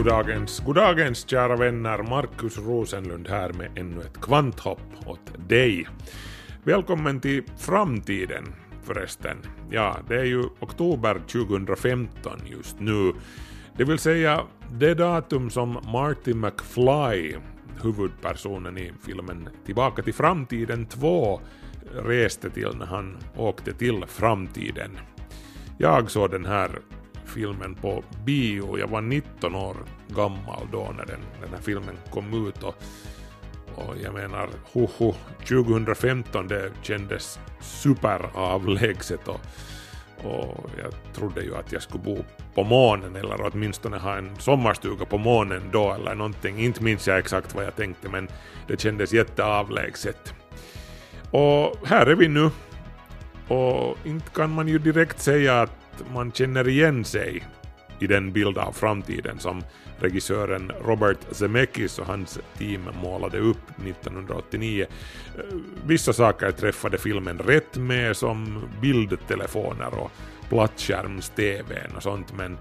Goddagens, goddagens kära vänner, Markus Rosenlund här med ännu ett kvanthopp åt dig. Välkommen till framtiden förresten. Ja, det är ju oktober 2015 just nu. Det vill säga det datum som Marty McFly, huvudpersonen i filmen Tillbaka till framtiden 2, reste till när han åkte till framtiden. Jag såg den här filmen på bio. Jag var 19 år gammal då när den, den här filmen kom ut och, och jag menar, hoho, 2015 det kändes superavlägset och, och jag trodde ju att jag skulle bo på månen eller åtminstone ha en sommarstuga på månen då eller någonting. Inte minns jag exakt vad jag tänkte men det kändes jätteavlägset. Och här är vi nu. Och inte kan man ju direkt säga att man känner igen sig i den bild av framtiden som regissören Robert Zemeckis och hans team målade upp 1989. Eh, vissa saker träffade filmen rätt med som bildtelefoner och plattskärms-tvn och sånt men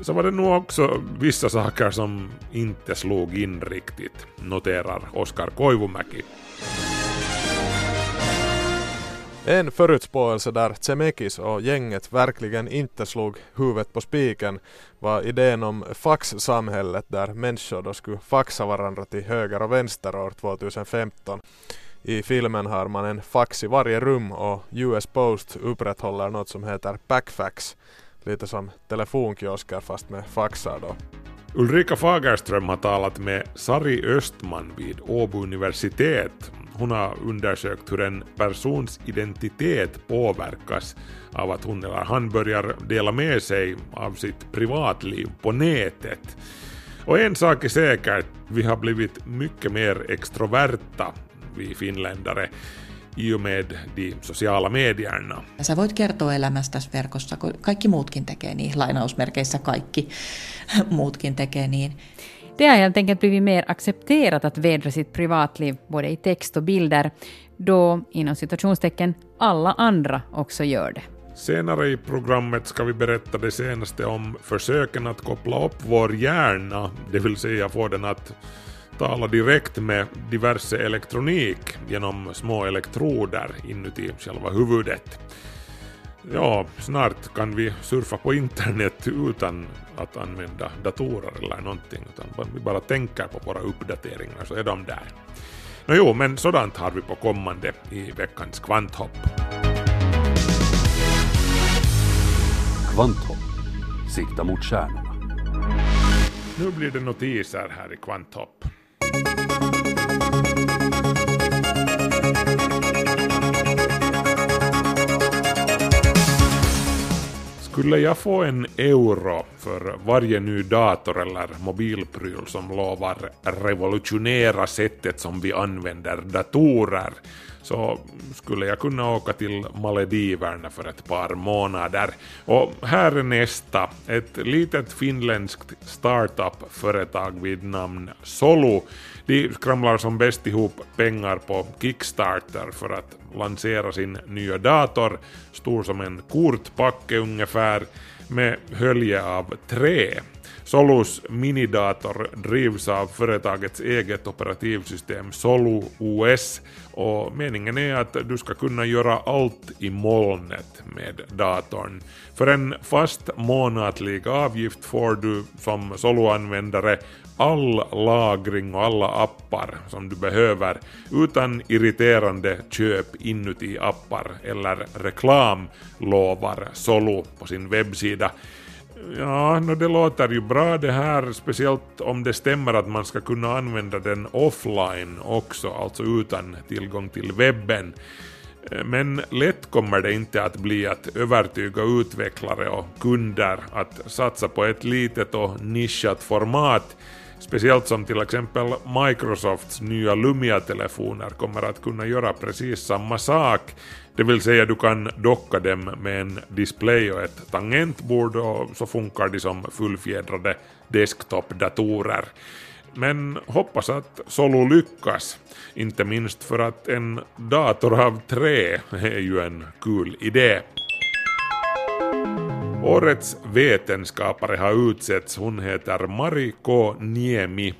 så var det nog också vissa saker som inte slog in riktigt, noterar Oskar Koivumäki. En förutspåelse där Tsemekis och gänget verkligen inte slog huvudet på spiken var idén om faxsamhället där människor då skulle faxa varandra till höger och vänster år 2015. I filmen har man en fax i varje rum och US Post upprätthåller något som heter backfax. Lite som telefonkiosker fast med faxar då. Ulrika Fagerström har talat med Sari Östman vid Åbo universitet hon har undersökt hur en persons identitet påverkas av att hon eller han börjar dela med sig av sitt privatliv på nätet. Och en sak är säkert, vi har blivit mycket mer extroverta, vi finländare, i och med de sociala medierna. Sä voit kertoa elämästäsi verkossa, kun kaikki muutkin tekee niin, lainausmerkeissä kaikki muutkin tekee niin. Det har helt enkelt blivit mer accepterat att vädra sitt privatliv både i text och bilder, då inom citationstecken alla andra också gör det. Senare i programmet ska vi berätta det senaste om försöken att koppla upp vår hjärna, det vill säga få den att tala direkt med diverse elektronik genom små elektroder inuti själva huvudet ja, snart kan vi surfa på internet utan att använda datorer eller någonting, utan vi bara tänker på våra uppdateringar så är de där. Nå jo, men sådant har vi på kommande i veckans kvanthopp. Kvanthopp, sikta mot stjärnorna. Nu blir det notiser här i kvanthopp. Skulle jag få en euro för varje ny dator eller mobilpryl som lovar revolutionera sättet som vi använder datorer så skulle jag kunna åka till Malediverna för ett par månader. Och här är nästa. Ett litet finländskt startup-företag vid namn Solu. De skramlar som bäst ihop pengar på Kickstarter för att lansera sin nya dator, stor som en kortpacke ungefär, med hölje av trä. Solus minidator drivs av företagets eget operativsystem Solu OS och meningen är att du ska kunna göra allt i molnet med datorn. För en fast månatlig avgift får du som Solu-användare all lagring och alla appar som du behöver utan irriterande köp inuti appar eller reklam, lovar Solo på sin webbsida. Ja, no, det låter ju bra det här, speciellt om det stämmer att man ska kunna använda den offline också, alltså utan tillgång till webben. Men lätt kommer det inte att bli att övertyga utvecklare och kunder att satsa på ett litet och nischat format, speciellt som till exempel Microsofts nya Lumia-telefoner kommer att kunna göra precis samma sak, det vill säga du kan docka dem med en display och ett tangentbord och så funkar de som fullfjädrade desktop-datorer. Men hoppas att Solo lyckas, inte minst för att en dator av trä är ju en kul idé. Årets vetenskapare har utsetts, hon heter Mari K. Niemi,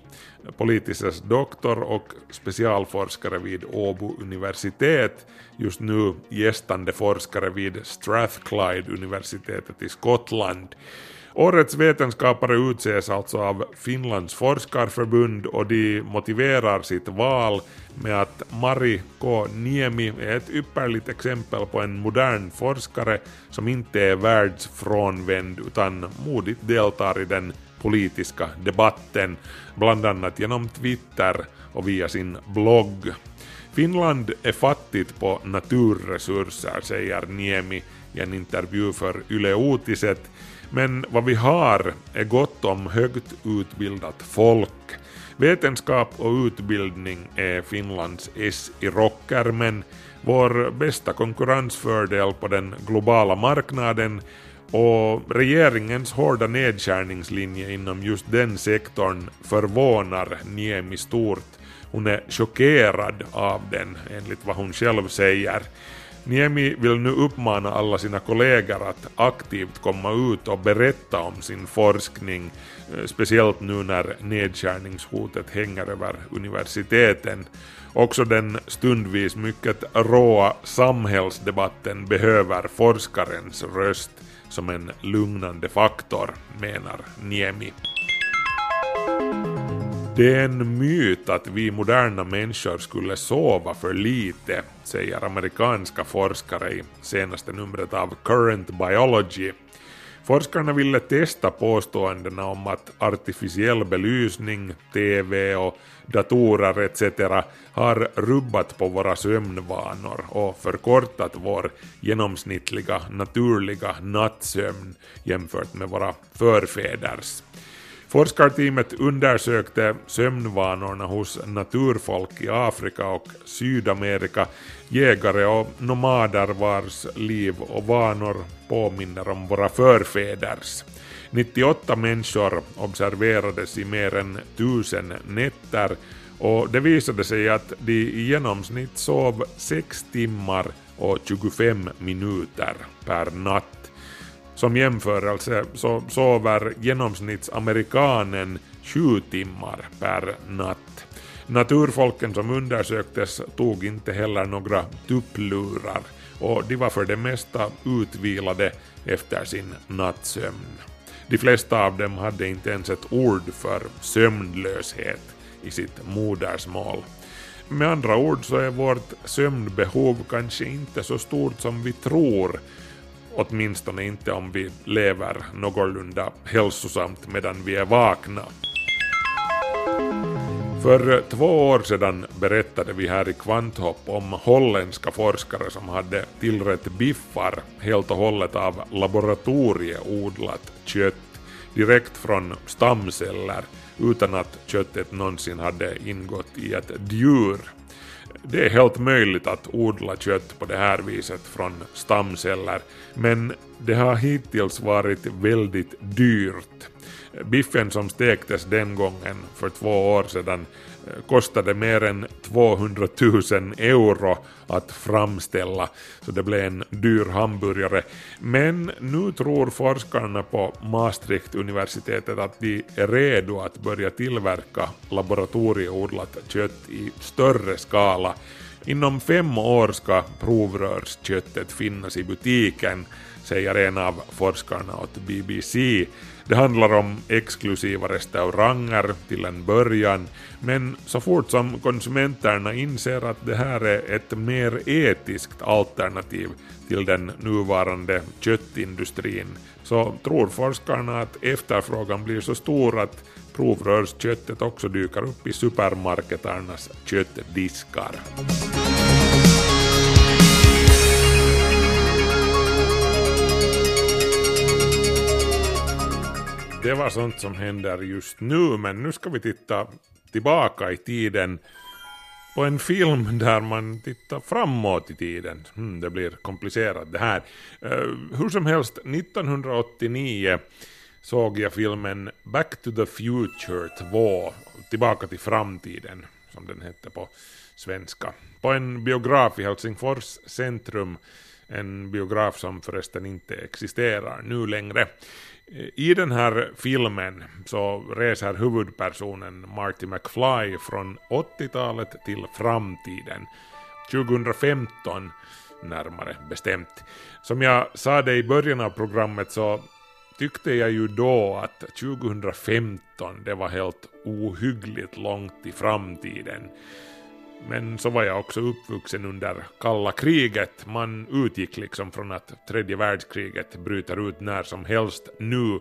politisk doktor och specialforskare vid Åbo universitet, just nu gästande forskare vid Strathclyde-universitetet i Skottland. Årets vetenskapare utses alltså av Finlands forskarförbund och de motiverar sitt val med att Mari K. Niemi är ett ypperligt exempel på en modern forskare som inte är världsfrånvänd utan modigt deltar i den politiska debatten, bland annat genom Twitter och via sin blogg. Finland är fattigt på naturresurser, säger Niemi i en intervju för Yle Uutiset, men vad vi har är gott om högt utbildat folk. Vetenskap och utbildning är Finlands S i rocker men vår bästa konkurrensfördel på den globala marknaden och regeringens hårda nedskärningslinje inom just den sektorn förvånar Niemi stort. Hon är chockerad av den, enligt vad hon själv säger. Niemi vill nu uppmana alla sina kollegor att aktivt komma ut och berätta om sin forskning, eh, speciellt nu när nedskärningshotet hänger över universiteten. Också den stundvis mycket råa samhällsdebatten behöver forskarens röst som en lugnande faktor, menar Niemi. Det är en myt att vi moderna människor skulle sova för lite, säger amerikanska forskare i senaste numret av Current Biology. Forskarna ville testa påståendena om att artificiell belysning, TV och datorer etc. har rubbat på våra sömnvanor och förkortat vår genomsnittliga naturliga nattsömn jämfört med våra förfäders. Forskarteamet undersökte sömnvanorna hos naturfolk i Afrika och Sydamerika, jägare och nomader vars liv och vanor påminner om våra förfäders. 98 människor observerades i mer än tusen nätter och det visade sig att de i genomsnitt sov 6 timmar och 25 minuter per natt. Som jämförelse alltså, så sover genomsnittsamerikanen sju timmar per natt. Naturfolken som undersöktes tog inte heller några tupplurar och de var för det mesta utvilade efter sin nattsömn. De flesta av dem hade inte ens ett ord för sömnlöshet i sitt modersmål. Med andra ord så är vårt sömnbehov kanske inte så stort som vi tror åtminstone inte om vi lever någorlunda hälsosamt medan vi är vakna. För två år sedan berättade vi här i Kvanthopp om holländska forskare som hade tillrätt biffar helt och hållet av laboratorieodlat kött direkt från stamceller utan att köttet någonsin hade ingått i ett djur. Det är helt möjligt att odla kött på det här viset från stamceller, men det har hittills varit väldigt dyrt. Biffen som stektes den gången för två år sedan kostade mer än 200 000 euro att framställa, så det blev en dyr hamburgare. Men nu tror forskarna på Maastricht-universitetet att de är redo att börja tillverka laboratorieodlat kött i större skala. Inom fem år ska provrörsköttet finnas i butiken, säger en av forskarna åt BBC. Det handlar om exklusiva restauranger till en början, men så fort som konsumenterna inser att det här är ett mer etiskt alternativ till den nuvarande köttindustrin så tror forskarna att efterfrågan blir så stor att provrörsköttet också dyker upp i supermarketernas köttdiskar. Det var sånt som händer just nu, men nu ska vi titta tillbaka i tiden på en film där man tittar framåt i tiden. Hmm, det blir komplicerat det här. Uh, hur som helst, 1989 såg jag filmen Back to the Future 2, Tillbaka till framtiden, som den hette på svenska, på en biograf i Helsingfors centrum, en biograf som förresten inte existerar nu längre. I den här filmen så reser huvudpersonen Marty McFly från 80-talet till framtiden, 2015 närmare bestämt. Som jag sa det i början av programmet så tyckte jag ju då att 2015 det var helt ohyggligt långt i framtiden. Men så var jag också uppvuxen under kalla kriget. Man utgick liksom från att tredje världskriget bryter ut när som helst nu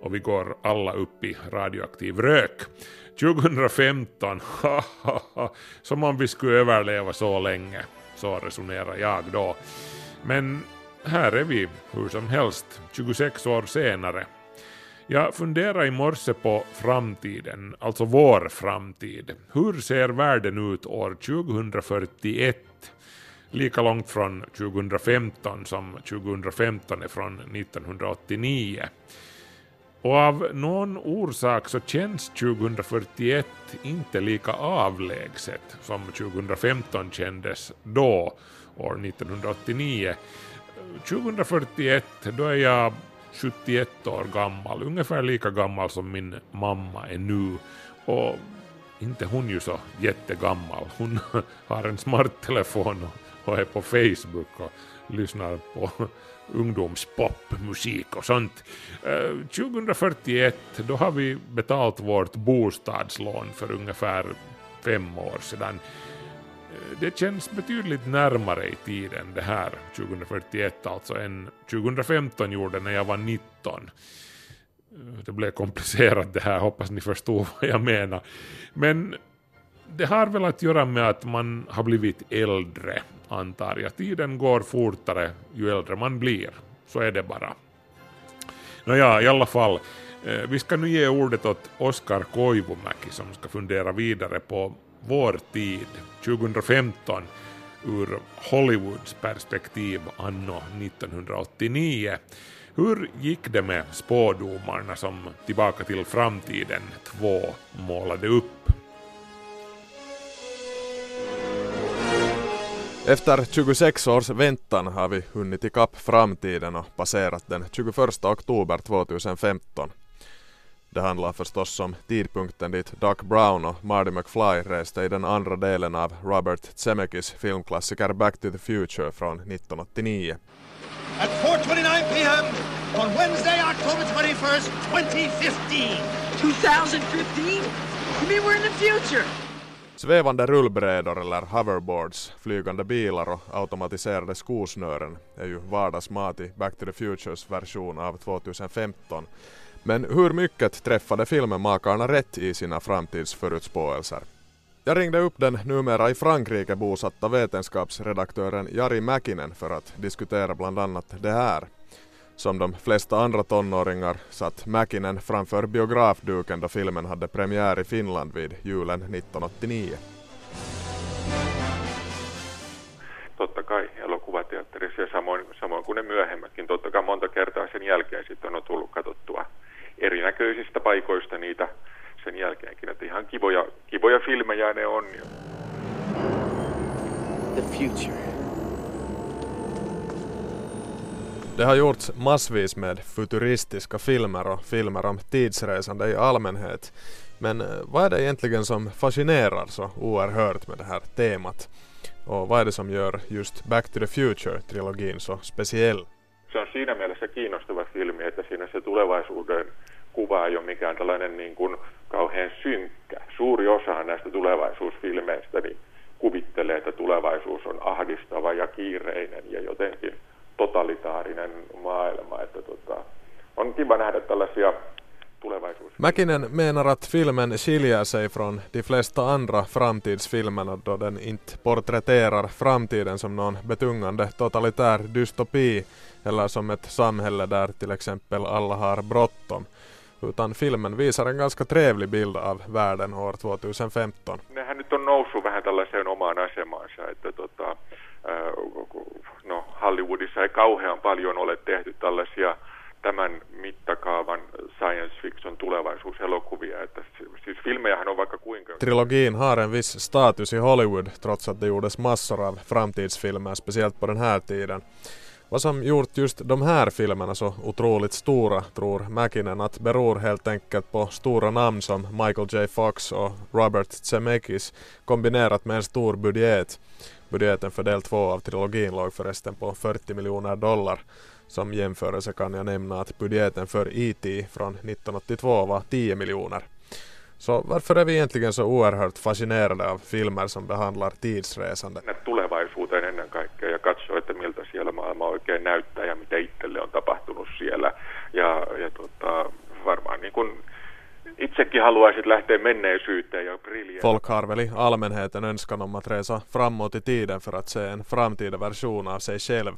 och vi går alla upp i radioaktiv rök. 2015, haha, som om vi skulle överleva så länge. Så resonerar jag då. Men här är vi hur som helst, 26 år senare. Jag funderar i morse på framtiden, alltså vår framtid. Hur ser världen ut år 2041? Lika långt från 2015 som 2015 är från 1989. Och av någon orsak så känns 2041 inte lika avlägset som 2015 kändes då, år 1989. 2041, då är jag 71 år gammal, ungefär lika gammal som min mamma är nu. Och inte hon ju så jättegammal, hon har en smarttelefon och, är på Facebook och lyssnar på ungdomspopmusik och sånt. Eh, 2041, då har vi betalt vårt bostadslån för ungefär fem år sedan det känns betydligt närmare i tiden det här 2041 alltså än 2015 gjorde när jag var 19. Det blev komplicerat det här, hoppas ni förstår vad jag menar. Men det har väl att göra med att man har blivit äldre, antar jag. Tiden går fortare ju äldre man blir. Så är det bara. Nåja, i alla fall. Eh, vi ska nu ge ordet åt Oskar Koivumäki som ska fundera vidare på vår tid, 2015, ur Hollywoods perspektiv anno 1989. Hur gick det med spådomarna som Tillbaka till framtiden 2 målade upp? Efter 26 års väntan har vi hunnit ikapp framtiden och passerat den 21 oktober 2015. Det handlar förstås om tidpunkten dit Doc Brown och Marty McFly reste i den andra delen av Robert Zemeckis filmklassiker Back to the Future från 1989. At 4.29 p.m. on Wednesday, October 21st, 2015. 2015? You mean we're in the future? Svävande rullbrädor eller hoverboards, flygande bilar och automatiserade skosnören är ju vardagsmat i Back to the Futures version av 2015 men hur mycket träffade filmmakarna rätt i sina framtidsförutspåelser? Jag ringde upp den numera i Frankrike bosatta vetenskapsredaktören Jari Mäkinen för att diskutera bland annat det här. Som de flesta andra tonåringar satt Mäkinen framför biografduken då filmen hade premiär i Finland vid julen 1989. totta kai elokuvateatterissa ja samoin, samoin kuin ne myöhemmätkin. Totta kai monta kertaa sen jälkeen sitten on tullut katsottua erinäköisistä paikoista niitä sen jälkeenkin. Että ihan kivoja, kivoja filmejä ne on. The future. Det har gjorts massvis med futuristiska filmer och filmer om tidsresande i allmänhet. Men eh, vad är det egentligen som fascinerar så oerhört med det här temat? Och vad är det som gör just Back to the Future-trilogin så speciell? Se on siinä mielessä kiinnostava filmi, että siinä se tulevaisuuden kuva ei ole mikään tällainen niin kuin kauhean synkkä. Suuri osa näistä tulevaisuusfilmeistä niin kuvittelee, että tulevaisuus on ahdistava ja kiireinen ja jotenkin totalitaarinen maailma. Että tota, on kiva nähdä tällaisia Mäkinen menar att filmen skiljer sig från de flesta andra framtidsfilmerna då den inte porträtterar framtiden som någon betungande totalitär dystopi eller som ett samhälle där till exempel alla har bråttom utan filmen visar en ganska trevlig bild av världen år 2015. Nehän nyt on noussut vähän tällaiseen omaan asemaansa, että tota, äh, no, Hollywoodissa ei kauhean paljon ole tehty tällaisia tämän mittakaavan science fiction tulevaisuuselokuvia. Että siis filmejähän on vaikka kuinka... Trilogin har en viss status i Hollywood trots att det gjordes massor av framtidsfilmer, speciellt på den här tiden. Vad som gjort just de här filmerna så otroligt stora tror Mäkinen att beror helt enkelt på stora namn som Michael J Fox och Robert Zemeckis kombinerat med en stor budget. Budgeten för del två av trilogin låg förresten på 40 miljoner dollar. Som jämförelse kan jag nämna att budgeten för E.T. från 1982 var 10 miljoner. Så varför är vi egentligen så oerhört fascinerade av filmer som behandlar tidsresande? Tulevaisuuteen ennen kaikkea että miltä siellä maailma oikein näyttää ja mitä itselle on tapahtunut siellä. Ja, ja tota, varmaan niin kuin itsekin haluaisit lähteä menneisyyteen ja briljera. Folk har väl önskan om att framåt i tiden för att se en framtida version av sig själv.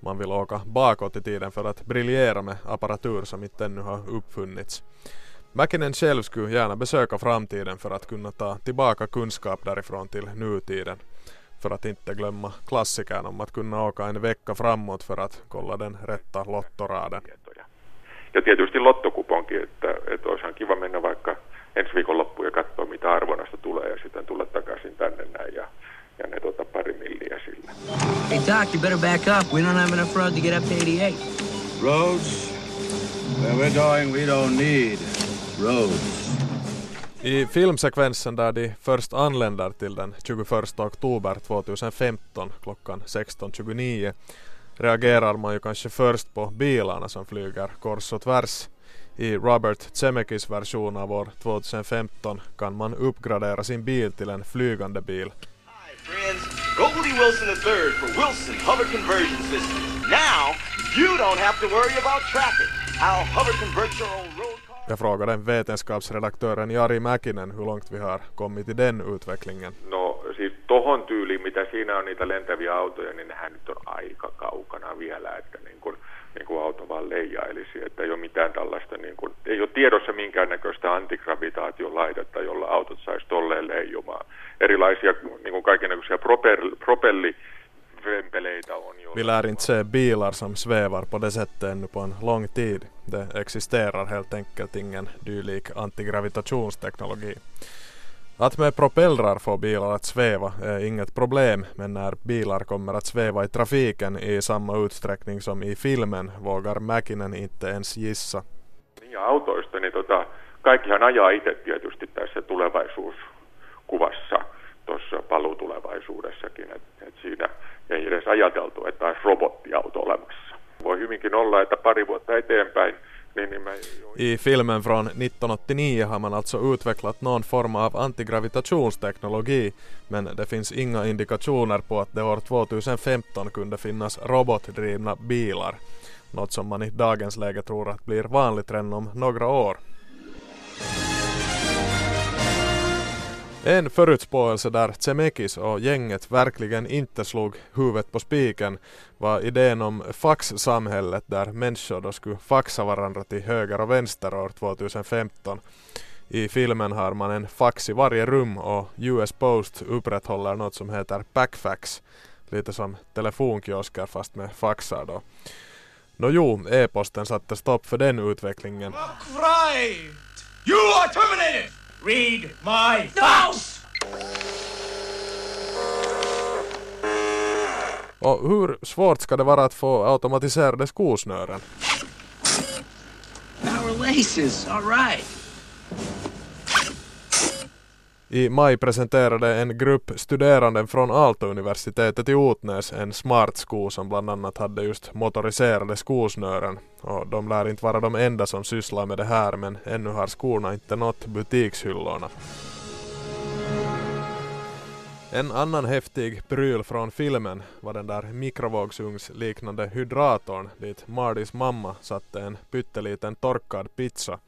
Man vill åka bakåt i tiden för att briljera med apparatur som inte ännu har uppfunnits. Mäkinen själv skulle gärna besöka framtiden för att kunna ta tillbaka kunskap därifrån till nutiden. För att inte glömma klassikern om att kunna åka en vecka framåt för att kolla den rätta lottoraden. Ja tietysti lottokuponki, että, että olisihan kiva mennä vaikka ensi viikon loppuun ja katsoa mitä arvonnasta tulee ja sitten tulla takaisin tänne näin ja, ja ne tota pari milliä sillä. Hey Doc, you better back up. We don't have enough road to get up to 88. Roads? Where we're going we don't need roads. I filmsekvensen där de först anländer till den 21 oktober 2015 klockan 16.29 reagerar man ju kanske först på bilarna som flyger kors och tvärs. I Robert Zemeckis version av år 2015 kan man uppgradera sin bil till en flygande bil. Friends, Goldie Wilson III for Wilson Hover Conversion Systems. Now, you don't have to worry about traffic. I'll hover convert your old road Jag frågade vetenskapsredaktören Jari Mäkinen hur långt vi har kommit i den utvecklingen. No siis tohon tyyliin, mitä siinä on niitä lentäviä autoja, niin nehän nyt on aika kaukana vielä, että niin kuin, niin kuin auto vaan leijailisi, että ei ole mitään tällaista, niin kuin, ei ole tiedossa minkäännäköistä antigravitaatiolaitetta, jolla autot saisi tolleen leijumaan. Erilaisia niin kuin kaikenlaisia propelli Vi lär inte se bilar som svävar på det sättet ännu på en lång tid. Det existerar helt enkelt ingen dylik antigravitationsteknologi. Att med propellrar få bilar att sväva är inget problem men när bilar kommer att sväva i trafiken i samma utsträckning som i filmen vågar Mäkinen inte ens gissa. Ja autoista, niin tota, kaikkihan ajaa itse tietysti tässä tulevaisuuskuvassa tuossa paluutulevaisuudessakin, että et siinä ei edes ajateltu, että olisi robottiauto olemassa. Voi hyvinkin olla, että pari vuotta eteenpäin niin, niin. I filmen från 1989 har man alltså utvecklat någon form av antigravitationsteknologi men det finns inga indikationer på att det år 2015 kunde finnas robotdrivna bilar. Något som man i dagens läge tror att blir vanligt redan om några år. En förutspåelse där Tsemekis och gänget verkligen inte slog huvudet på spiken var idén om faxsamhället där människor då skulle faxa varandra till höger och vänster år 2015. I filmen har man en fax i varje rum och US Post upprätthåller något som heter backfax. Lite som telefonkiosker fast med faxar då. Nå jo, e-posten satte stopp för den utvecklingen. Right! You are terminated! Read my fax! Och hur svårt ska det vara att få automatiserade skosnören? Power laces, all right. I maj presenterade en grupp studerande från Aalto-universitetet i Otnäs en smart sko som bland annat hade just motoriserade skosnören. Och de lär inte vara de enda som sysslar med det här men ännu har skorna inte nått butikshyllorna. En annan häftig pryl från filmen var den där mikrovågsugnsliknande hydratorn dit Mardis mamma satte en pytteliten torkad pizza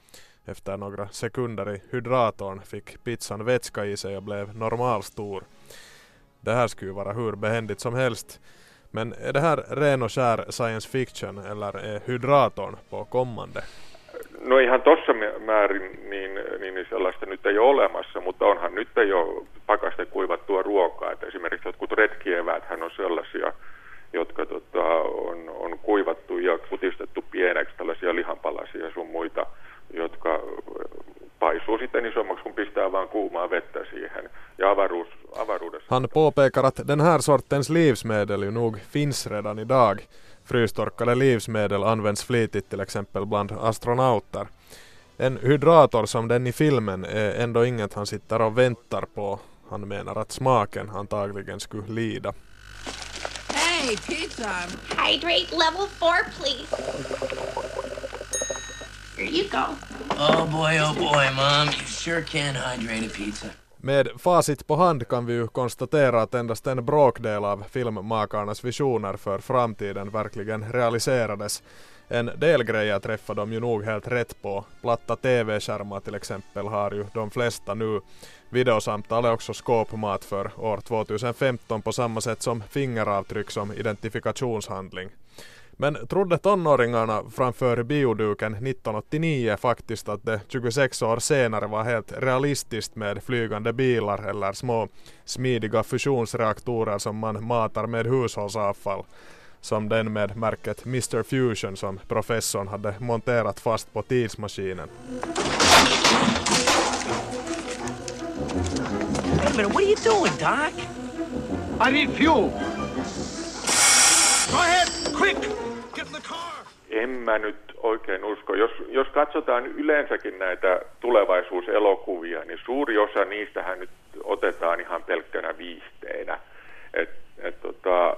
efter några sekunder i hydratorn fick pizzan vätska i sig och blev normalstor. Det här skulle vara hur behändigt som helst. Men är det här ren och skär science fiction eller är hydratorn på kommande? No ihan tuossa määrin niin, niin, niin sellaista nyt ei ole olemassa, mutta onhan nyt jo pakaste kuivattua ruokaa. Että esimerkiksi jotkut retkieväthän on sellaisia, jotka tota, on, on kuivattu ja kutistettu pieneksi, tällaisia lihanpalasia ja sun muita, jotka paisuu sitten isommaksi, kun pistää vaan kuumaa vettä siihen. Ja avaruus, avaruudessa... Han påpekar att den här sortens livsmedel ju nog finns redan idag. Frystorkade livsmedel används flitigt till exempel bland astronauter. En hydrator som den i filmen är ändå inget han sitter och väntar på. Han menar att smaken antagligen skulle lida. Hey, pizza. Hydrate level four, please. Here you go. Oh boy, oh boy, Mom. You sure can hydrate a pizza. Med facit på hand kan vi ju konstatera att endast en bråkdel av filmmakarnas visioner för framtiden verkligen realiserades. En del grejer träffar de ju nog helt rätt på. Platta TV-skärmar till exempel har ju de flesta nu. Videosamtal är också skåpmat för år 2015 på samma sätt som fingeravtryck som identifikationshandling. Men trodde tonåringarna framför bioduken 1989 faktiskt att det 26 år senare var helt realistiskt med flygande bilar eller små smidiga fusionsreaktorer som man matar med hushållsavfall som den med märket Mr Fusion som professorn hade monterat fast på tidsmaskinen. Wait a minute, what are you doing, Doc? I need fuel. Go ahead, quick! En mä nyt oikein usko. Jos, jos katsotaan yleensäkin näitä tulevaisuuselokuvia, niin suuri osa niistähän nyt otetaan ihan pelkkänä viihteenä. Et, et tota,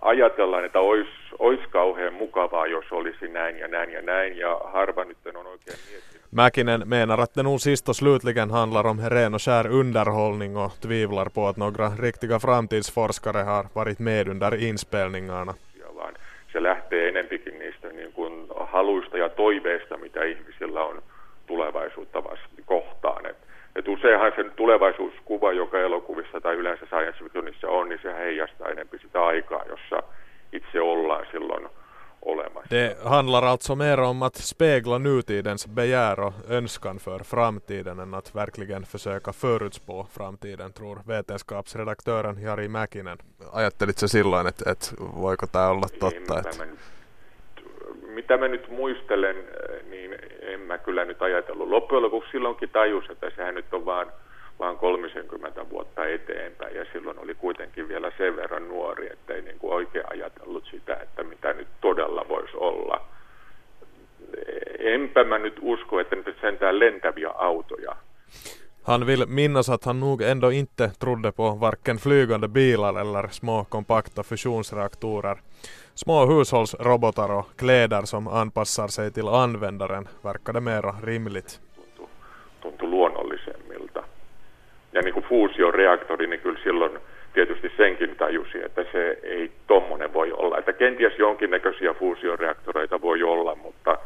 ajatellaan, että olisi ois kauhean mukavaa, jos olisi näin ja näin ja näin, ja harva nyt on oikein miettinyt. Mäkinen menar att det nog sist och slutligen handlar om ren och skär underhållning och tvivlar på att några riktiga framtidsforskare har varit med under inspelningarna. Se lähtee enempikin niistä niin kuin haluista ja toiveista, mitä ihmisillä on tulevaisuutta vasta kohtaan. Et, et useinhan se tulevaisuuskuva, joka elokuvissa tai yleensä science fictionissa on, niin se heijastaa enempi sitä aikaa, jossa itse ollaan silloin olemassa. Det handlar alltså mer om att spegla nutidens begär och önskan för framtiden än att verkligen försöka förutspå framtiden, tror vetenskapsredaktören Jari Mäkinen. Ajattelitko silloin, että, että voiko tämä olla totta? Enpä mä nyt, mitä mä nyt muistelen, niin en mä kyllä nyt ajatellut. Loppujen lopuksi silloinkin tajus, että sehän nyt on vaan, vaan 30 vuotta eteenpäin ja silloin oli kuitenkin vielä sen verran nuori, ettei niin kuin oikein ajatellut sitä, että mitä nyt todella voisi olla. Enpä mä nyt usko, että nyt sentään lentäviä autoja Han vill minnas att han nog ändå inte trodde på varken flygande bilar eller små kompakta fusionsreaktorer. Små hushållsrobotar och kläder som anpassar sig till användaren verkade mera rimligt. tuntui luonnollisemmilta. Ja niin kuin fuusioreaktori, niin kyllä silloin tietysti senkin tajusi, että se ei tommonen voi olla. Että kenties jonkinnäköisiä fuusioreaktoreita voi olla, mutta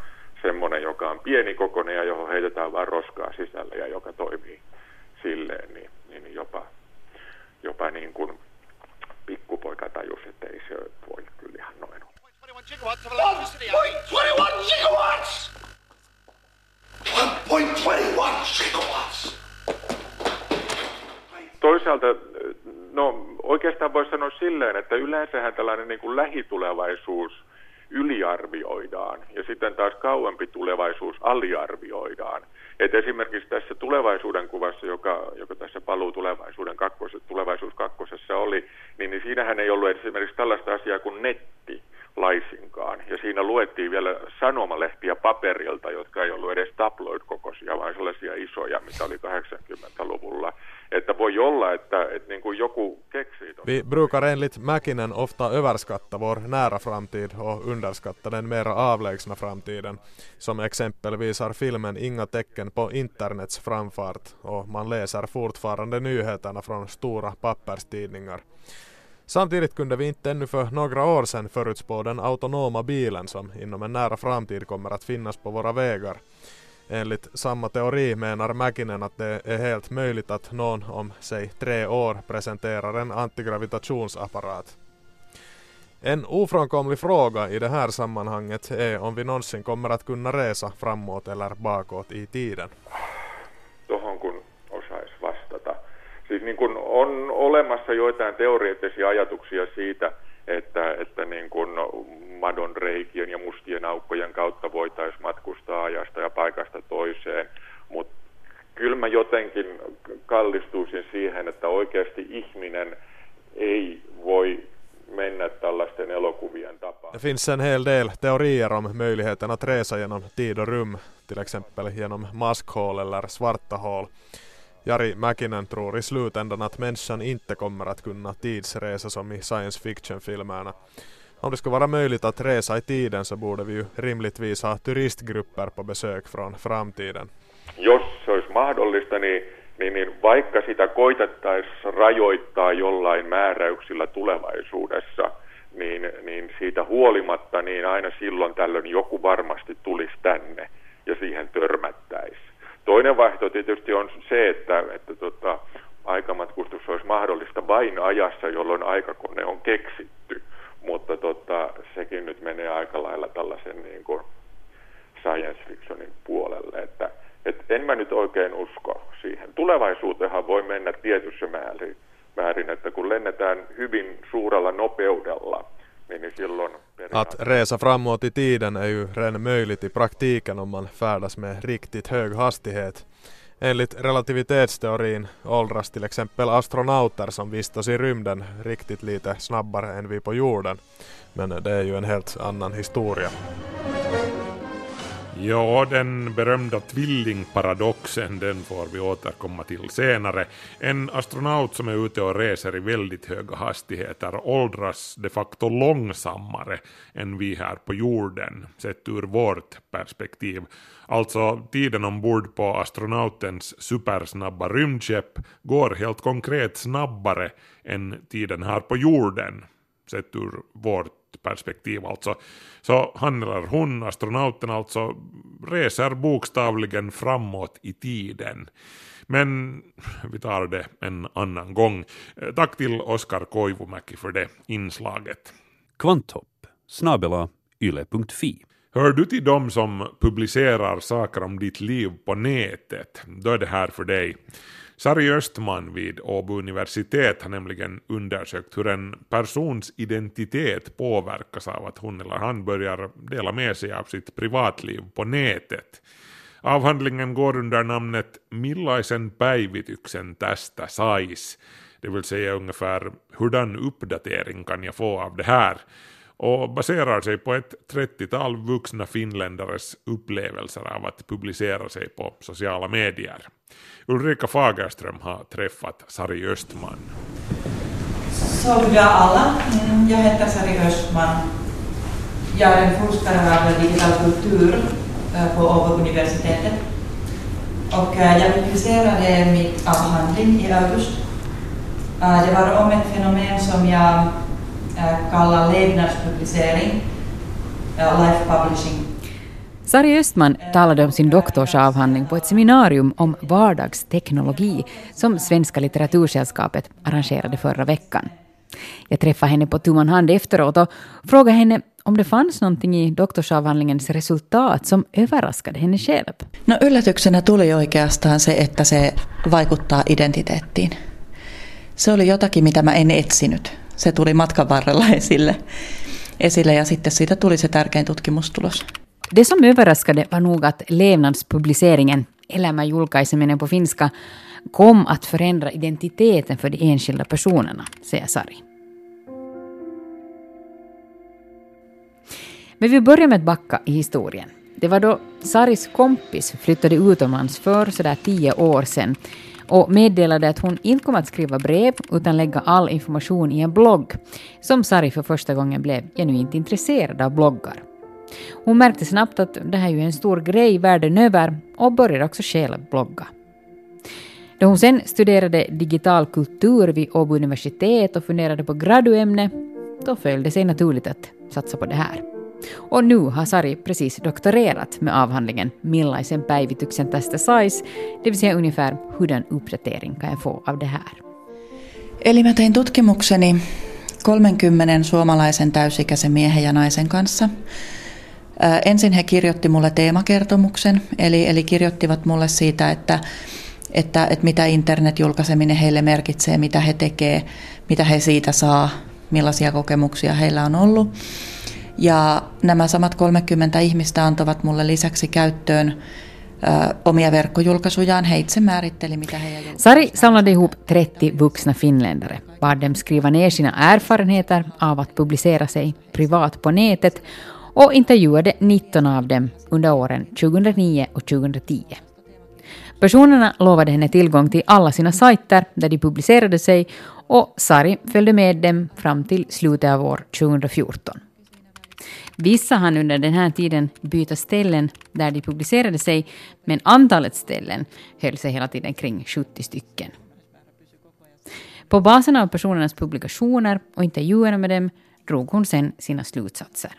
semmoinen, joka on pieni kokoinen ja johon heitetään vain roskaa sisälle ja joka toimii silleen, niin, niin jopa, jopa niin kuin pikkupoika tajusi, että ei se voi kyllä ihan noin no oikeastaan voisi sanoa silleen, että yleensähän tällainen niin kuin lähitulevaisuus yliarvioidaan ja sitten taas kauempi tulevaisuus aliarvioidaan. Et esimerkiksi tässä tulevaisuuden kuvassa, joka, joka tässä paluu tulevaisuuden kakkosessa, tulevaisuus kakkosessa oli, niin, niin siinähän ei ollut esimerkiksi tällaista asiaa kuin netti laisinkaan. Ja siinä luettiin vielä sanomalehtiä paperilta, jotka ei ollut edes tabloid-kokoisia, vaan sellaisia isoja, mitä oli 80-luvulla. Että voi olla, että, että niin kuin joku keksii... Vi brukar enligt Mäkinen ofta överskatta vår nära framtid och underskatta den mera avlägsna framtiden. Som exempel visar filmen inga tecken på internets framfart och man läser fortfarande nyheterna från stora papperstidningar. Samtidigt kunde vi inte ännu för några år sedan förutspå den autonoma bilen som inom en nära framtid kommer att finnas på våra vägar. Enligt samma teori menar Mäkinen att det är helt möjligt att någon om säg tre år presenterar en antigravitationsapparat. En ofrånkomlig fråga i det här sammanhanget är om vi någonsin kommer att kunna resa framåt eller bakåt i tiden. Tuohon niin kun on olemassa joitain teoreettisia ajatuksia siitä, että, että niin kun madon reikien ja mustien aukkojen kautta voitaisiin matkustaa ajasta ja paikasta toiseen, mutta kyllä mä jotenkin kallistuisin siihen, että oikeasti ihminen ei voi mennä tällaisten elokuvien tapaan. Det finns en hel del teorier om möjligheten att resa genom tid och rum, till exempel genom maskhål eller svarta hål. Jari Mäkinen tror i slutändan att människan inte kommer att kunna tidsresa som i science fiction-filmerna. Om det skulle vara möjligt att resa i tiden så borde vi ju rimligtvis ha turistgrupper på besök från framtiden. Jos se olisi mahdollista, niin, niin, niin vaikka sitä koitettaisiin rajoittaa jollain määräyksillä tulevaisuudessa, niin, niin siitä huolimatta niin aina silloin tällöin joku varmasti tulisi tänne ja siihen törmättäisi. Toinen vaihtoehto tietysti on se, että, että tota, aikamatkustus olisi mahdollista vain ajassa, jolloin aikakone on keksitty, mutta tota, sekin nyt menee aika lailla tällaisen niin kuin science fictionin puolelle, että et en mä nyt oikein usko siihen. Tulevaisuuteenhan voi mennä tietyssä määrin, määrin että kun lennetään hyvin suurella nopeudella, niin, silloin Att resa framåt i tiden är ju redan möjligt i praktiken om man färdas med riktigt hög hastighet. Enligt relativitetsteorin åldras till exempel astronauter som vistas i rymden riktigt lite snabbare än vi på jorden. Men det är ju en helt annan historia. Ja, den berömda tvillingparadoxen den får vi återkomma till senare. En astronaut som är ute och reser i väldigt höga hastigheter åldras de facto långsammare än vi här på jorden, sett ur vårt perspektiv. Alltså tiden ombord på astronautens supersnabba rymdskepp går helt konkret snabbare än tiden här på jorden, sett ur vårt perspektiv alltså. Så han eller hon, astronauten alltså, reser bokstavligen framåt i tiden. Men vi tar det en annan gång. Tack till Oskar Koivumäki för det inslaget. Kvanthopp snabela yle.fi Hör du till dem som publicerar saker om ditt liv på nätet, då är det här för dig. Sari Östman vid Åbo universitet har nämligen undersökt hur en persons identitet påverkas av att hon eller han börjar dela med sig av sitt privatliv på nätet. Avhandlingen går under namnet Millaisen päivityksen tästä sais, det vill säga ungefär hurdan uppdatering kan jag få av det här? Och baserar sig på ett 30-tal vuxna finländares upplevelser av att publicera sig på sociala medier. Ulrika Fagerström har träffat Sari Östman. Goddag alla. Mm, jag heter Sari Östman. Jag är en forskare av digital kultur eh, på Åbo universitetet. Och eh, jag publicerade min avhandling i augusti. Eh, det var om ett fenomen som jag eh, kallar levnadspublicering, eh, life publishing. Sari Östman talade om sin doktorsavhandling på ett seminarium om vardagsteknologi som Svenska litteratursällskapet arrangerade förra veckan. Jag träffade henne på tu man hand efteråt och frågade henne om det fanns någonting i doktorsavhandlingens resultat som överraskade henne själv. No yllätyksenä tuli oikeastaan se, että se vaikuttaa identiteettiin. Se oli jotakin, mitä mä en etsinyt. Se tuli matkan varrella esille, esille ja sitten siitä tuli se tärkein tutkimustulos. Det som överraskade var nog att levnadspubliceringen, elämäjulkaiseminen på finska, kom att förändra identiteten för de enskilda personerna, säger Sari. Men vi börjar med att backa i historien. Det var då Saris kompis flyttade utomlands för sådär tio år sedan och meddelade att hon inte kommer att skriva brev utan lägga all information i en blogg, som Sari för första gången blev genuint intresserad av bloggar. Hon märkte snabbt att det här är ju en stor grej världen över och började också själv blogga. Då hon sen studerade digital kultur vid Åbo universitet och funderade på graduämne, då föll det sig naturligt att satsa på det här. Och nu har Sari precis doktorerat med avhandlingen Millaisen päivityksen tästä sais, det vill säga ungefär hurdan uppdatering kan jag få av det här. Eli mä tein tutkimukseni 30 suomalaisen täysikäisen miehen ja naisen kanssa. Ensin he kirjoitti mulle teemakertomuksen, eli, eli kirjoittivat mulle siitä, että, että, että mitä internetjulkaiseminen heille merkitsee, mitä he tekee, mitä he siitä saa, millaisia kokemuksia heillä on ollut. Ja nämä samat 30 ihmistä antavat mulle lisäksi käyttöön omia verkkojulkaisujaan. He itse määritteli, mitä he Sari samlade ihop 30 vuxna finländare, bad dem skriva ner sina erfarenheter av att publicera sig privat på nätet och intervjuade 19 av dem under åren 2009 och 2010. Personerna lovade henne tillgång till alla sina sajter där de publicerade sig och Sari följde med dem fram till slutet av år 2014. Vissa hann under den här tiden byta ställen där de publicerade sig, men antalet ställen höll sig hela tiden kring 70 stycken. På basen av personernas publikationer och intervjuerna med dem drog hon sen sina slutsatser.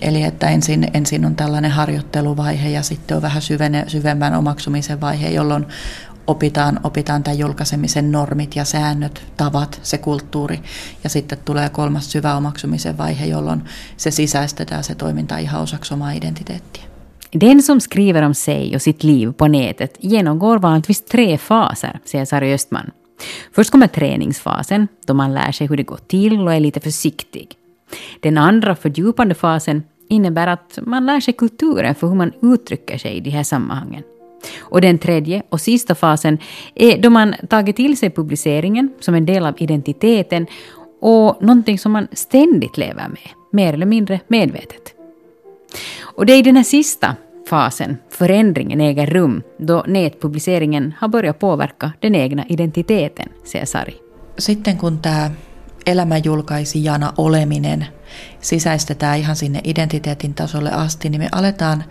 Eli että ensin, ensin on tällainen harjoitteluvaihe ja sitten on vähän syvene, syvemmän omaksumisen vaihe, jolloin opitaan, opitaan tämän julkaisemisen normit ja säännöt, tavat, se kulttuuri. Ja sitten tulee kolmas syvä omaksumisen vaihe, jolloin se sisäistetään se toiminta ihan osaksi omaa identiteettiä. Den som skriver om sig och sitt liv på nätet genomgår vanligtvis tre faser, säger Sari Östman. Först kommer träningsfasen, då man lär sig hur det går till och är lite försiktig. Den andra fördjupande fasen innebär att man lär sig kulturen för hur man uttrycker sig i de här sammanhangen. Och den tredje och sista fasen är då man tagit till sig publiceringen som en del av identiteten och någonting som man ständigt lever med, mer eller mindre medvetet. Och det är i den här sista fasen förändringen äger rum då nätpubliceringen har börjat påverka den egna identiteten, säger Sari. Sitten kun tämä elämänjulkaisijana oleminen sisäistetään ihan sinne identiteetin tasolle asti, niin me aletaan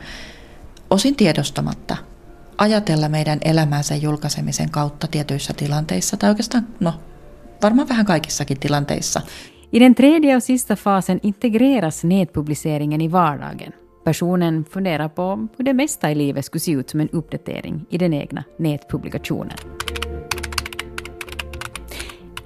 osin tiedostamatta ajatella meidän elämänsä julkaisemisen kautta tietyissä tilanteissa, tai oikeastaan, no, varmaan vähän kaikissakin tilanteissa. I den tredje och sista fasen integreras nätpubliceringen i vardagen. Personen funderar på hur det mesta i livet skulle se ut som en uppdatering i den egna nätpublikationen.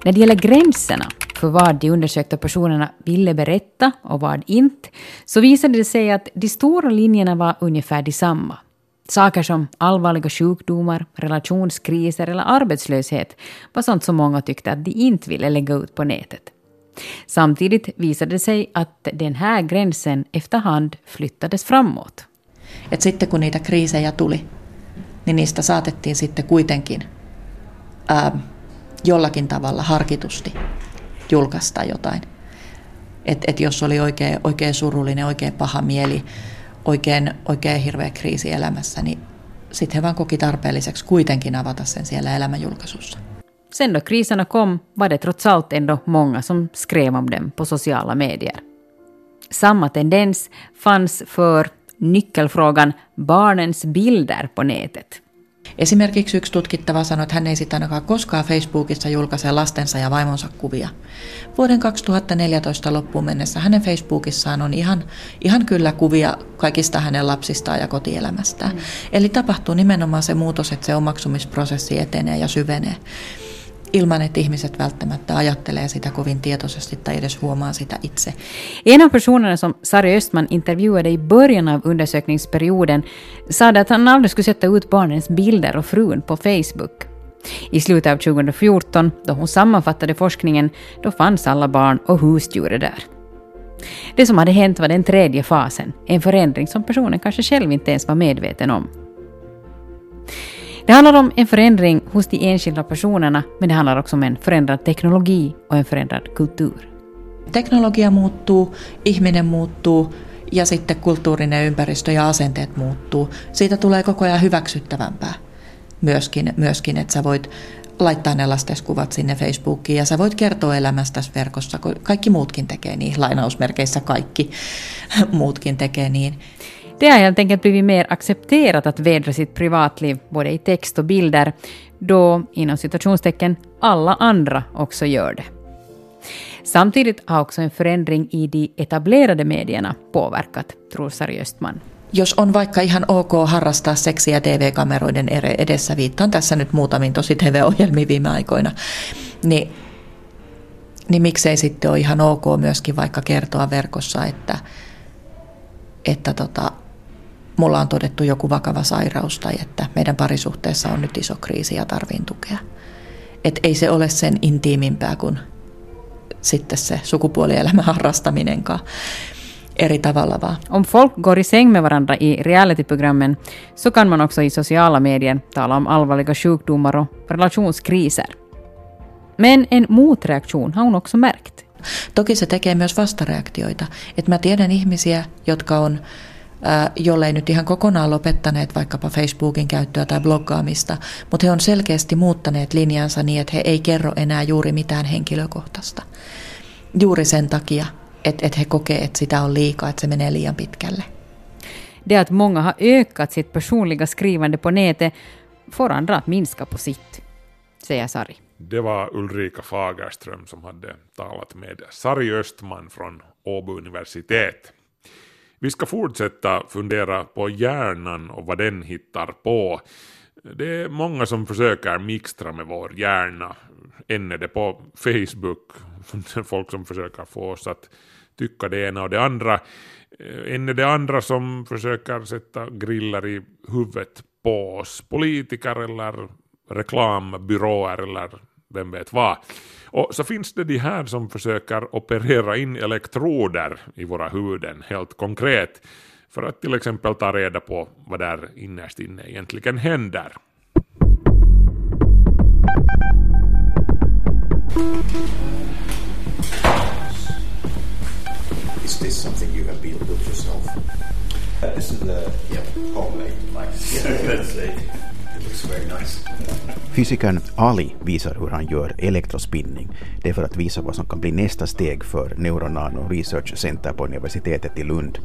När det gäller gränserna för vad de undersökta personerna ville berätta och vad inte, så visade det sig att de stora linjerna var ungefär desamma. Saker som allvarliga sjukdomar, relationskriser eller arbetslöshet var sånt som många tyckte att de inte ville lägga ut på nätet. Samtidigt visade det sig att den här gränsen efterhand flyttades framåt. Et sitten kun niitä kriisejä tuli, niin niistä saatettiin sitten kuitenkin ää, jollakin tavalla harkitusti julkaista jotain. Et, et jos oli oikein, oikein surullinen, oikein paha mieli, oikein, oikein hirveä kriisi elämässä, niin sitten he vaan koki tarpeelliseksi kuitenkin avata sen siellä elämänjulkaisussa. Sen då kriserna kom var det trots allt ändå många som skrev om dem på sociala medier. Samma tendens fanns för nyckelfrågan barnens bilder på nätet. Esimerkiksi yksi tutkittava sanoi, että hän ei sitten ainakaan koskaan Facebookissa julkaise lastensa ja vaimonsa kuvia. Vuoden 2014 loppuun mennessä hänen Facebookissaan on ihan, ihan kyllä kuvia kaikista hänen lapsistaan ja kotielämästään. Mm. Eli tapahtuu nimenomaan se muutos, että se omaksumisprosessi etenee ja syvenee ilman, että ihmiset välttämättä ajattelee sitä kovin tietoisesti tai edes huomaa sitä itse. En av personerna som Sari Östman intervjuade i början av undersökningsperioden sade att han aldrig skulle sätta ut barnens bilder och frun på Facebook. I slutet av 2014, då hon sammanfattade forskningen, då fanns alla barn och husdjuret där. Det som hade hänt var den tredje fasen, en förändring som personen kanske själv inte ens var medveten om. Det handlar om en förändring hos de enskilda personerna, men det handlar också om en förändrad teknologi och en förändrad kultur. Teknologia muuttuu, ihminen muuttuu ja sitten kulttuurinen ympäristö ja asenteet muuttuu. Siitä tulee koko ajan hyväksyttävämpää myöskin, myöskin että sä voit laittaa ne lasteskuvat sinne Facebookiin ja sä voit kertoa elämästäsi verkossa, kun kaikki muutkin tekee niin, lainausmerkeissä kaikki muutkin tekee niin. Det har helt enkelt blivit mer accepterat att vädra sitt privatliv både i text och bilder, då inom citationstecken alla andra också gör det. Samtidigt har också en förändring i de etablerade medierna påverkat, tror Sari Östman. Jos on vaikka ihan ok harrastaa seksiä TV-kameroiden edessä, viittaan tässä nyt muutamiin tosi TV-ohjelmiin viime aikoina, niin niin miksei sitten ole ihan ok myöskin vaikka kertoa verkossa, että, että tota, mulla on todettu joku vakava sairaus tai että meidän parisuhteessa on nyt iso kriisi ja tarviin tukea. Et ei se ole sen intiimimpää kuin sitten se sukupuolielämän harrastaminenkaan eri tavalla vaan. Om folk går i säng med varandra i realityprogrammen så kan man också i sociala medier tala om allvarliga sjukdomar och relationskriser. Men en motreaktion har hon också märkt. Toki se tekee myös vastareaktioita. Et mä tiedän ihmisiä, jotka on jollei nyt ihan kokonaan lopettaneet vaikkapa Facebookin käyttöä tai bloggaamista, mutta he on selkeästi muuttaneet linjansa niin, että he ei kerro enää juuri mitään henkilökohtaista. Juuri sen takia, että, että he kokee, että sitä on liikaa, että se menee liian pitkälle. Det att många har ökat sitt personliga skrivande på nätet får andra att minska på sitt, säger Sari. Det var Ulrika Fagerström som hade talat med Sari Östman från Åbo universitet. Vi ska fortsätta fundera på hjärnan och vad den hittar på. Det är många som försöker mixtra med vår hjärna. Än är det på Facebook, folk som försöker få oss att tycka det ena och det andra. Eh, Än är det andra som försöker sätta griller i huvudet på oss, politiker eller reklambyråer eller vem vet vad. Och så finns det de här som försöker operera in elektroder i våra huvuden helt konkret för att till exempel ta reda på vad där innerst inne egentligen händer. Is this something you have built yourself? Uh, this is the yeah, homemade mic. Let's say. Nice. Fysikern Ali visar hur han gör elektrospinning. Det är för att visa vad som kan bli nästa steg för Neuronano Research Center på universitetet i Lund.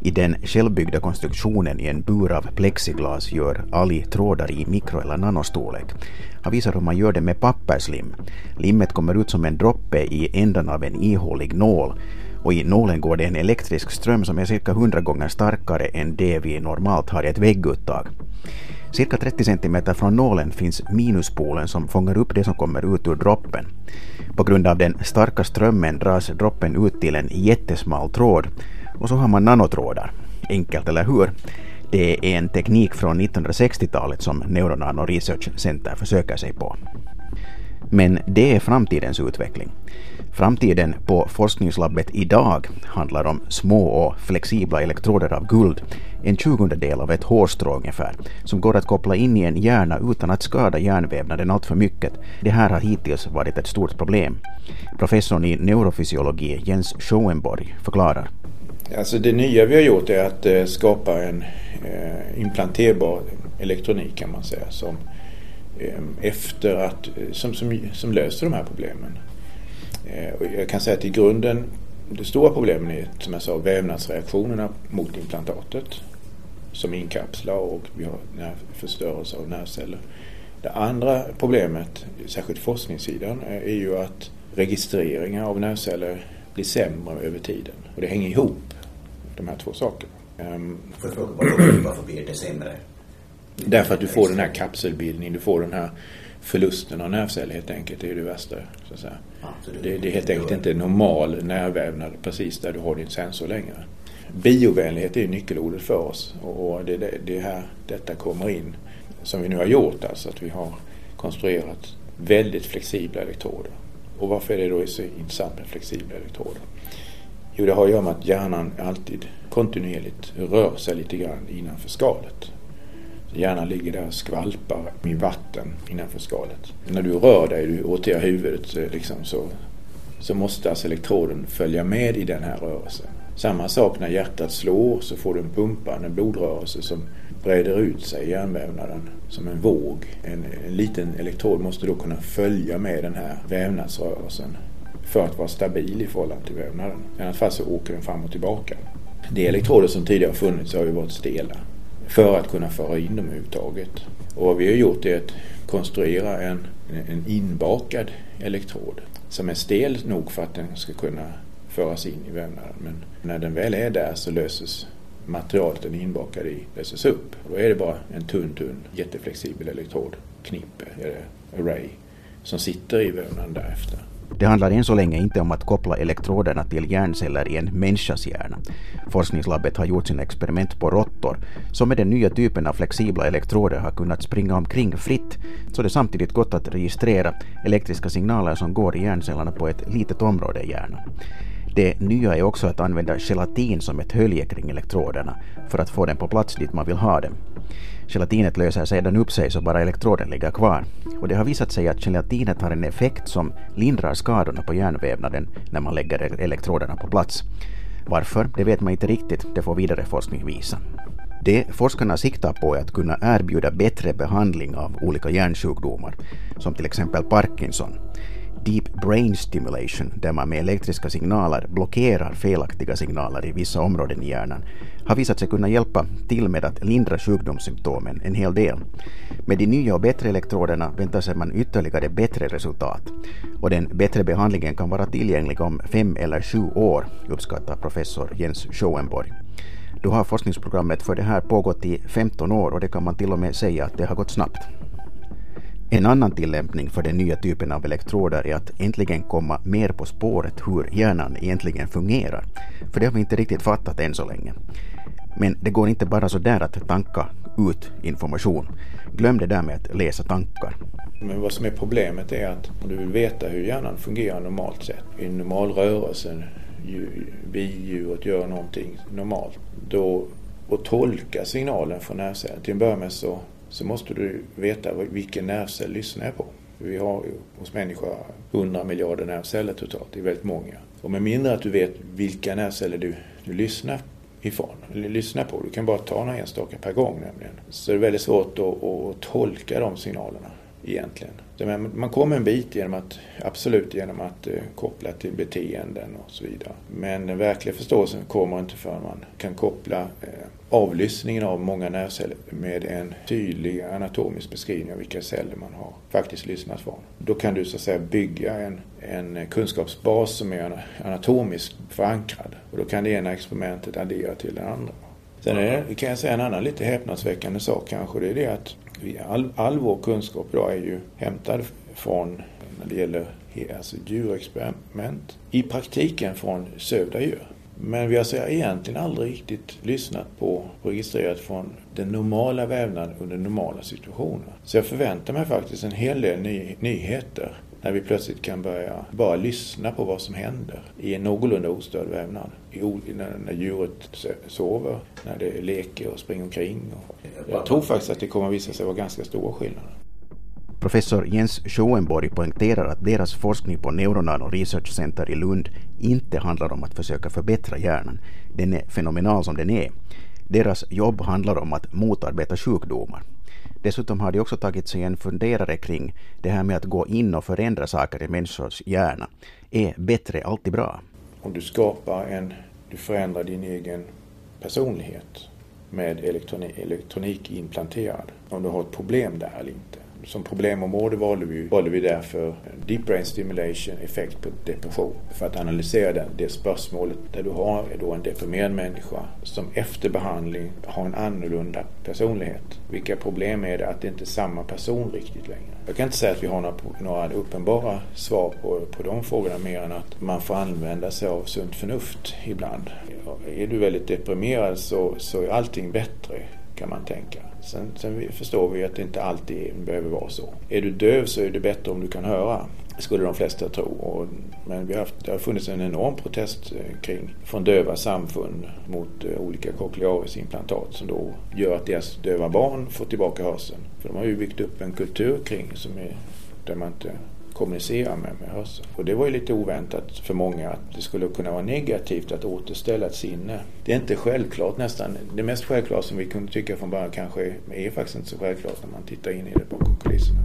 I den självbyggda konstruktionen i en bur av plexiglas gör Ali trådar i mikro eller nanostorlek. Han visar hur man gör det med papperslim. Limmet kommer ut som en droppe i ändan av en ihålig nål och i nålen går det en elektrisk ström som är cirka 100 gånger starkare än det vi normalt har i ett vägguttag. Cirka 30 centimeter från nålen finns minuspolen som fångar upp det som kommer ut ur droppen. På grund av den starka strömmen dras droppen ut till en jättesmal tråd och så har man nanotrådar. Enkelt, eller hur? Det är en teknik från 1960-talet som Neuronano Research Center försöker sig på. Men det är framtidens utveckling. Framtiden på forskningslabbet idag handlar om små och flexibla elektroder av guld, en tjugondedel av ett hårstrå ungefär, som går att koppla in i en hjärna utan att skada hjärnvävnaden alltför mycket. Det här har hittills varit ett stort problem. Professorn i neurofysiologi Jens Schoenborg förklarar. Alltså det nya vi har gjort är att eh, skapa en eh, implanterbar elektronik kan man säga som eh, efter att, som, som, som löser de här problemen. Och jag kan säga att i grunden, det stora problemet är som jag sa vävnadsreaktionerna mot implantatet som inkapslar och vi har förstörelse av nervceller. Det andra problemet, särskilt forskningssidan, är ju att registreringar av nervceller blir sämre över tiden. Och det hänger ihop, de här två sakerna. Um, Varför blir det sämre? Därför att du får den här kapselbildningen, du får den här förlusten av nervceller helt enkelt. Det är det värsta. Så att säga. Det, det är helt enkelt inte normal nervvävnad precis där du har din sensor längre. Biovänlighet är nyckelordet för oss och det är det här detta kommer in som vi nu har gjort. Alltså att vi har konstruerat väldigt flexibla elektroder. Och varför är det då så intressant med flexibla elektroder? Jo, det har att göra med att hjärnan alltid kontinuerligt rör sig lite grann innanför skalet. Så hjärnan ligger där och skvalpar i vatten innanför skalet. När du rör dig, du roterar huvudet liksom, så, så måste alltså elektroden följa med i den här rörelsen. Samma sak när hjärtat slår så får du en pumpande blodrörelse som breder ut sig i hjärnvävnaden som en våg. En, en liten elektrod måste då kunna följa med den här vävnadsrörelsen för att vara stabil i förhållande till vävnaden. I annat fall så åker den fram och tillbaka. De elektroder som tidigare funnits har ju varit stela för att kunna föra in dem överhuvudtaget. Och vad vi har gjort är att konstruera en, en inbakad elektrod som är stel nog för att den ska kunna föras in i vävnaden. Men när den väl är där så löses materialet den är inbakad i löses upp. Då är det bara en tunn, tunn, jätteflexibel elektrod, knippe eller array som sitter i vävnaden därefter. Det handlar än så länge inte om att koppla elektroderna till hjärnceller i en människas hjärna. Forskningslabbet har gjort sina experiment på råttor som med den nya typen av flexibla elektroder har kunnat springa omkring fritt så det samtidigt gått att registrera elektriska signaler som går i hjärncellerna på ett litet område i hjärnan. Det nya är också att använda gelatin som ett hölje kring elektroderna för att få den på plats dit man vill ha den. Gelatinet löser sedan upp sig så bara elektroden ligger kvar. Och det har visat sig att gelatinet har en effekt som lindrar skadorna på hjärnvävnaden när man lägger elektroderna på plats. Varför? Det vet man inte riktigt, det får vidare forskning visa. Det forskarna siktar på är att kunna erbjuda bättre behandling av olika hjärnsjukdomar, som till exempel Parkinson deep brain stimulation, där man med elektriska signaler blockerar felaktiga signaler i vissa områden i hjärnan, har visat sig kunna hjälpa till med att lindra sjukdomssymptomen en hel del. Med de nya och bättre elektroderna väntar sig man ytterligare bättre resultat. Och den bättre behandlingen kan vara tillgänglig om fem eller sju år, uppskattar professor Jens Schoenborg. Då har forskningsprogrammet för det här pågått i 15 år och det kan man till och med säga att det har gått snabbt. En annan tillämpning för den nya typen av elektroder är att äntligen komma mer på spåret hur hjärnan egentligen fungerar. För det har vi inte riktigt fattat än så länge. Men det går inte bara så där att tanka ut information. Glöm det där med att läsa tankar. Men vad som är problemet är att om du vill veta hur hjärnan fungerar normalt sett, i en normal rörelse, bidjuret gör någonting normalt, då och tolka signalen från nervcellen. Till en början med så så måste du veta vilken nervcell lyssnar jag på. Vi har hos människor 100 miljarder nervceller totalt, det är väldigt många. Och med mindre att du vet vilka nervceller du, du lyssnar ifrån, eller lyssnar på, du kan bara ta några enstaka per gång nämligen, så är det väldigt svårt att, att tolka de signalerna egentligen. Man kommer en bit genom att, absolut genom att eh, koppla till beteenden och så vidare. Men den verkliga förståelsen kommer inte förrän man kan koppla eh, avlyssningen av många nervceller med en tydlig anatomisk beskrivning av vilka celler man har faktiskt lyssnat från. Då kan du så att säga bygga en, en kunskapsbas som är anatomiskt förankrad. Och då kan det ena experimentet addera till det andra. Sen är kan jag säga en annan lite häpnadsväckande sak kanske. Det är det att all, all vår kunskap idag är ju hämtad från, när det gäller alltså djurexperiment, i praktiken från sövda djur. Men vi har så egentligen aldrig riktigt lyssnat på och registrerat från den normala vävnaden under normala situationer. Så jag förväntar mig faktiskt en hel del ny, nyheter när vi plötsligt kan börja bara lyssna på vad som händer i en någorlunda ostörd vävnad. I, när, när djuret sover, när det leker och springer omkring. Jag tror faktiskt att det kommer att visa sig vara ganska stora skillnader. Professor Jens Schoenborg poängterar att deras forskning på Neuronano Research Center i Lund inte handlar om att försöka förbättra hjärnan. Den är fenomenal som den är. Deras jobb handlar om att motarbeta sjukdomar. Dessutom har de också tagit sig en funderare kring det här med att gå in och förändra saker i människors hjärna. Är bättre alltid bra? Om du skapar en, du förändrar din egen personlighet med elektronik, elektronik implanterad. Om du har ett problem där eller inte som problemområde valde vi, valde vi därför Deep Brain Stimulation effekt på depression. För att analysera det, det spörsmålet där du har då en deprimerad människa som efter behandling har en annorlunda personlighet. Vilka problem är det att det inte är samma person riktigt längre? Jag kan inte säga att vi har några, några uppenbara svar på, på de frågorna mer än att man får använda sig av sunt förnuft ibland. Är du väldigt deprimerad så, så är allting bättre kan man tänka. Sen, sen förstår vi att det inte alltid behöver vara så. Är du döv så är det bättre om du kan höra skulle de flesta tro. Och, men vi har haft, det har funnits en enorm protest eh, kring, från döva samfund mot eh, olika cochlearisimplantat som då gör att deras döva barn får tillbaka hörseln. För de har ju byggt upp en kultur kring som är, där man inte kommunicera med, med hörseln. Alltså. Och det var ju lite oväntat för många att det skulle kunna vara negativt att återställa ett sinne. Det är inte självklart nästan. Det mest självklara som vi kunde tycka från början kanske är faktiskt inte så självklart när man tittar in i det bakom kulisserna.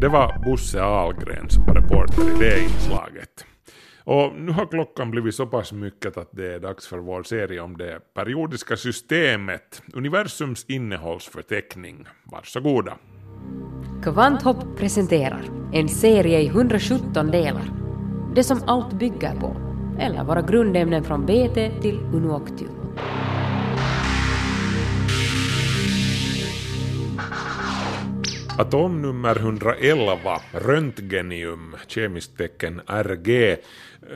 Det var Bosse Ahlgren som var reporter i det inslaget. Och nu har klockan blivit så pass mycket att det är dags för vår serie om det periodiska systemet, universums innehållsförteckning. Varsågoda. Kvanthopp presenterar en serie i 117 delar. Det som allt bygger på, eller våra grundämnen från BT till Unuoctio. Atomnummer 111, röntgenium, kemiskt tecken RG.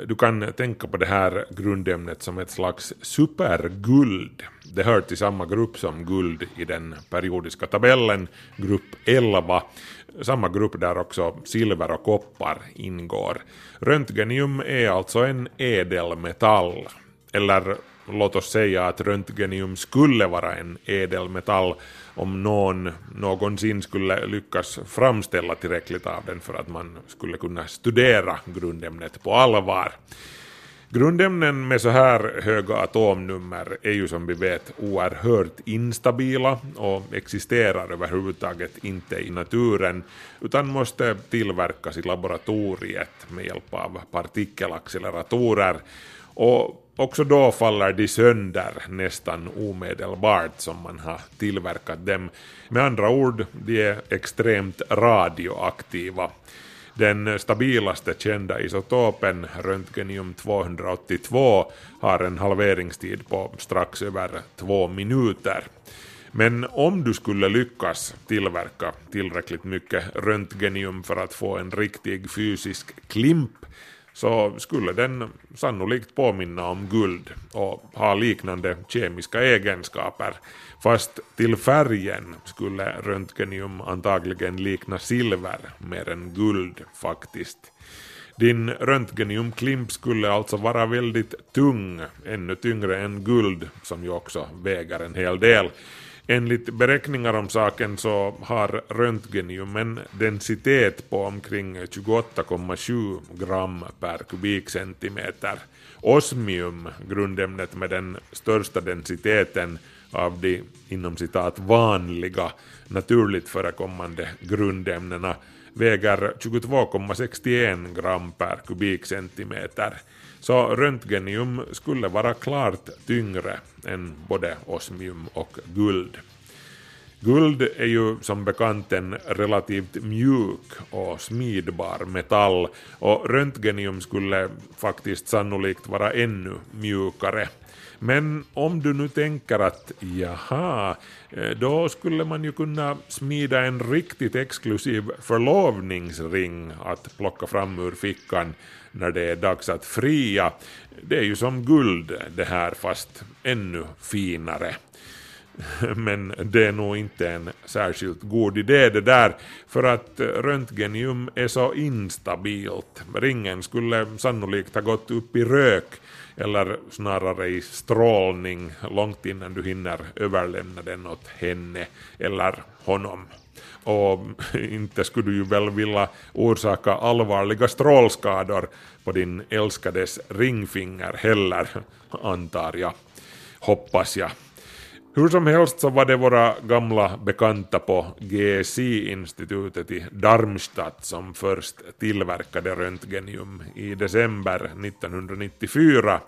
Du kan tänka på det här grundämnet som ett slags superguld. Det hör till samma grupp som guld i den periodiska tabellen, grupp 11. Samma grupp där också silver och koppar ingår. Röntgenium är alltså en ädelmetall. Eller låt oss säga att röntgenium skulle vara en ädelmetall om någon någonsin skulle lyckas framställa tillräckligt av den för att man skulle kunna studera grundämnet på allvar. Grundämnen med så här höga atomnummer är ju som vi vet oerhört instabila och existerar överhuvudtaget inte i naturen utan måste tillverkas i laboratoriet med hjälp av partikelacceleratorer och också då faller de sönder nästan omedelbart som man har tillverkat dem. Med andra ord, de är extremt radioaktiva. Den stabilaste kända isotopen, röntgenium 282, har en halveringstid på strax över två minuter. Men om du skulle lyckas tillverka tillräckligt mycket röntgenium för att få en riktig fysisk klimp så skulle den sannolikt påminna om guld och ha liknande kemiska egenskaper. Fast till färgen skulle röntgenium antagligen likna silver mer än guld faktiskt. Din röntgeniumklimp skulle alltså vara väldigt tung, ännu tyngre än guld som ju också väger en hel del. Enligt beräkningar om saken så har röntgenium en densitet på omkring 28,7 gram per kubikcentimeter. Osmium, grundämnet med den största densiteten av de inom citat vanliga naturligt förekommande grundämnena väger 22,61 gram per kubikcentimeter. Så röntgenium skulle vara klart tyngre än både osmium och guld. Guld är ju som bekant en relativt mjuk och smidbar metall och röntgenium skulle faktiskt sannolikt vara ännu mjukare. Men om du nu tänker att jaha, eh, då skulle man ju kunna smida en riktigt exklusiv förlovningsring att plocka fram ur fickan när det är dags att fria. Det är ju som guld det här fast ännu finare. Men det är nog inte en särskilt god idé det där, för att röntgenium är så instabilt. Ringen skulle sannolikt ha gått upp i rök, eller snarare i strålning, långt innan du hinner överlämna den åt henne eller honom. Och inte skulle du ju väl vilja orsaka allvarliga strålskador på din älskades ringfinger heller, antar jag. Hoppas jag. Hur som helst så var det våra gamla bekanta på GSI-institutet i Darmstadt som först tillverkade röntgenium i december 1994.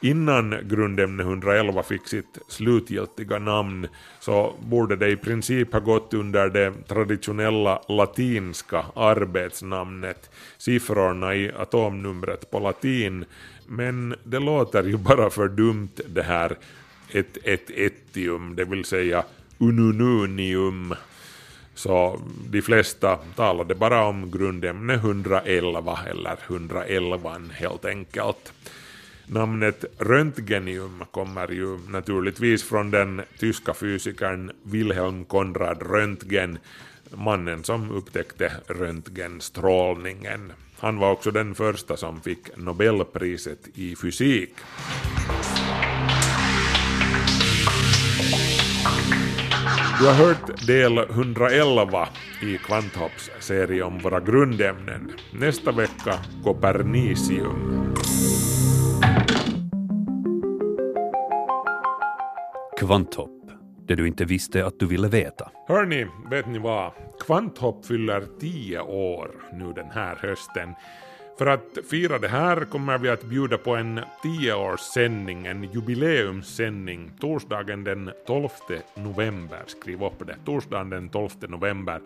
Innan grundämne 111 fick sitt slutgiltiga namn så borde det i princip ha gått under det traditionella latinska arbetsnamnet, siffrorna i atomnumret på latin, men det låter ju bara för dumt det här ett, ett etium, det vill säga unununium. Så de flesta talade bara om grundämne 111 eller 111 helt enkelt. Namnet röntgenium kommer ju naturligtvis från den tyska fysikern Wilhelm Konrad Röntgen, mannen som upptäckte röntgenstrålningen. Han var också den första som fick Nobelpriset i fysik. Du har hört del 111 i Kvanthopps serie om våra grundämnen. Nästa vecka Copernicium. Kvanthopp, det du inte visste att du ville veta. Hörni, vet ni vad? Kvanthopp fyller 10 år nu den här hösten. För att fira det här kommer vi att bjuda på en 10-årssändning, en jubileumssändning, torsdagen den 12 november. Skriv upp det, torsdagen den 12 november.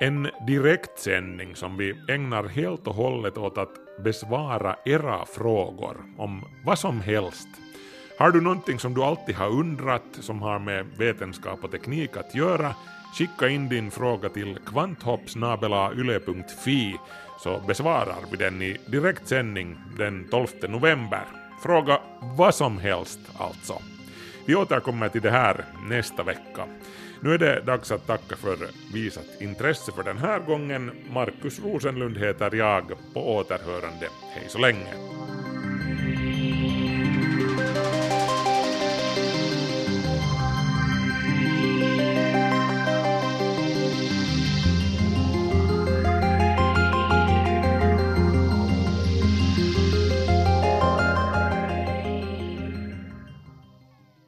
En direktsändning som vi ägnar helt och hållet åt att besvara era frågor om vad som helst Har du någonting som du alltid har undrat som har med vetenskap och teknik att göra, skicka in din fråga till kvanthoppsnabelayle.fi så besvarar vi den i direktsändning den 12 november. Fråga vad som helst alltså. Vi återkommer till det här nästa vecka. Nu är det dags att tacka för visat intresse för den här gången. Markus Rosenlund heter jag. På återhörande. Hej så länge.